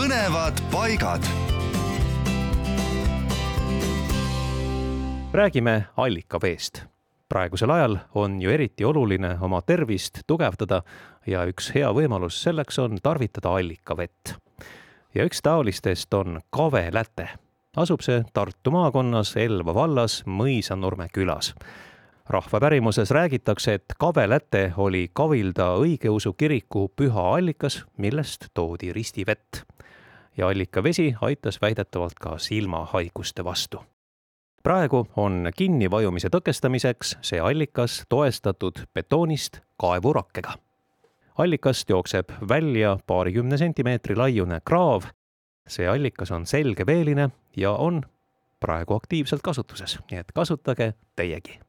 põnevad paigad. räägime allikaveest. praegusel ajal on ju eriti oluline oma tervist tugevdada ja üks hea võimalus selleks on tarvitada allikavett. ja üks taolistest on kaveläte. asub see Tartu maakonnas Elva vallas Mõisanurme külas rahva pärimuses räägitakse, et kaveläte oli Kavilda õigeusu kiriku püha allikas, millest toodi ristivett. Ja allikavesi aitas väidetavalt ka silmahaiguste vastu. praegu on kinnivajumise tõkestamiseks see allikas toestatud betoonist kaevurakkega. allikast jookseb välja paarikümne sentimeetri laiune kraav. see allikas on selgeveeline ja on praegu aktiivselt kasutuses, nii et kasutage teiegi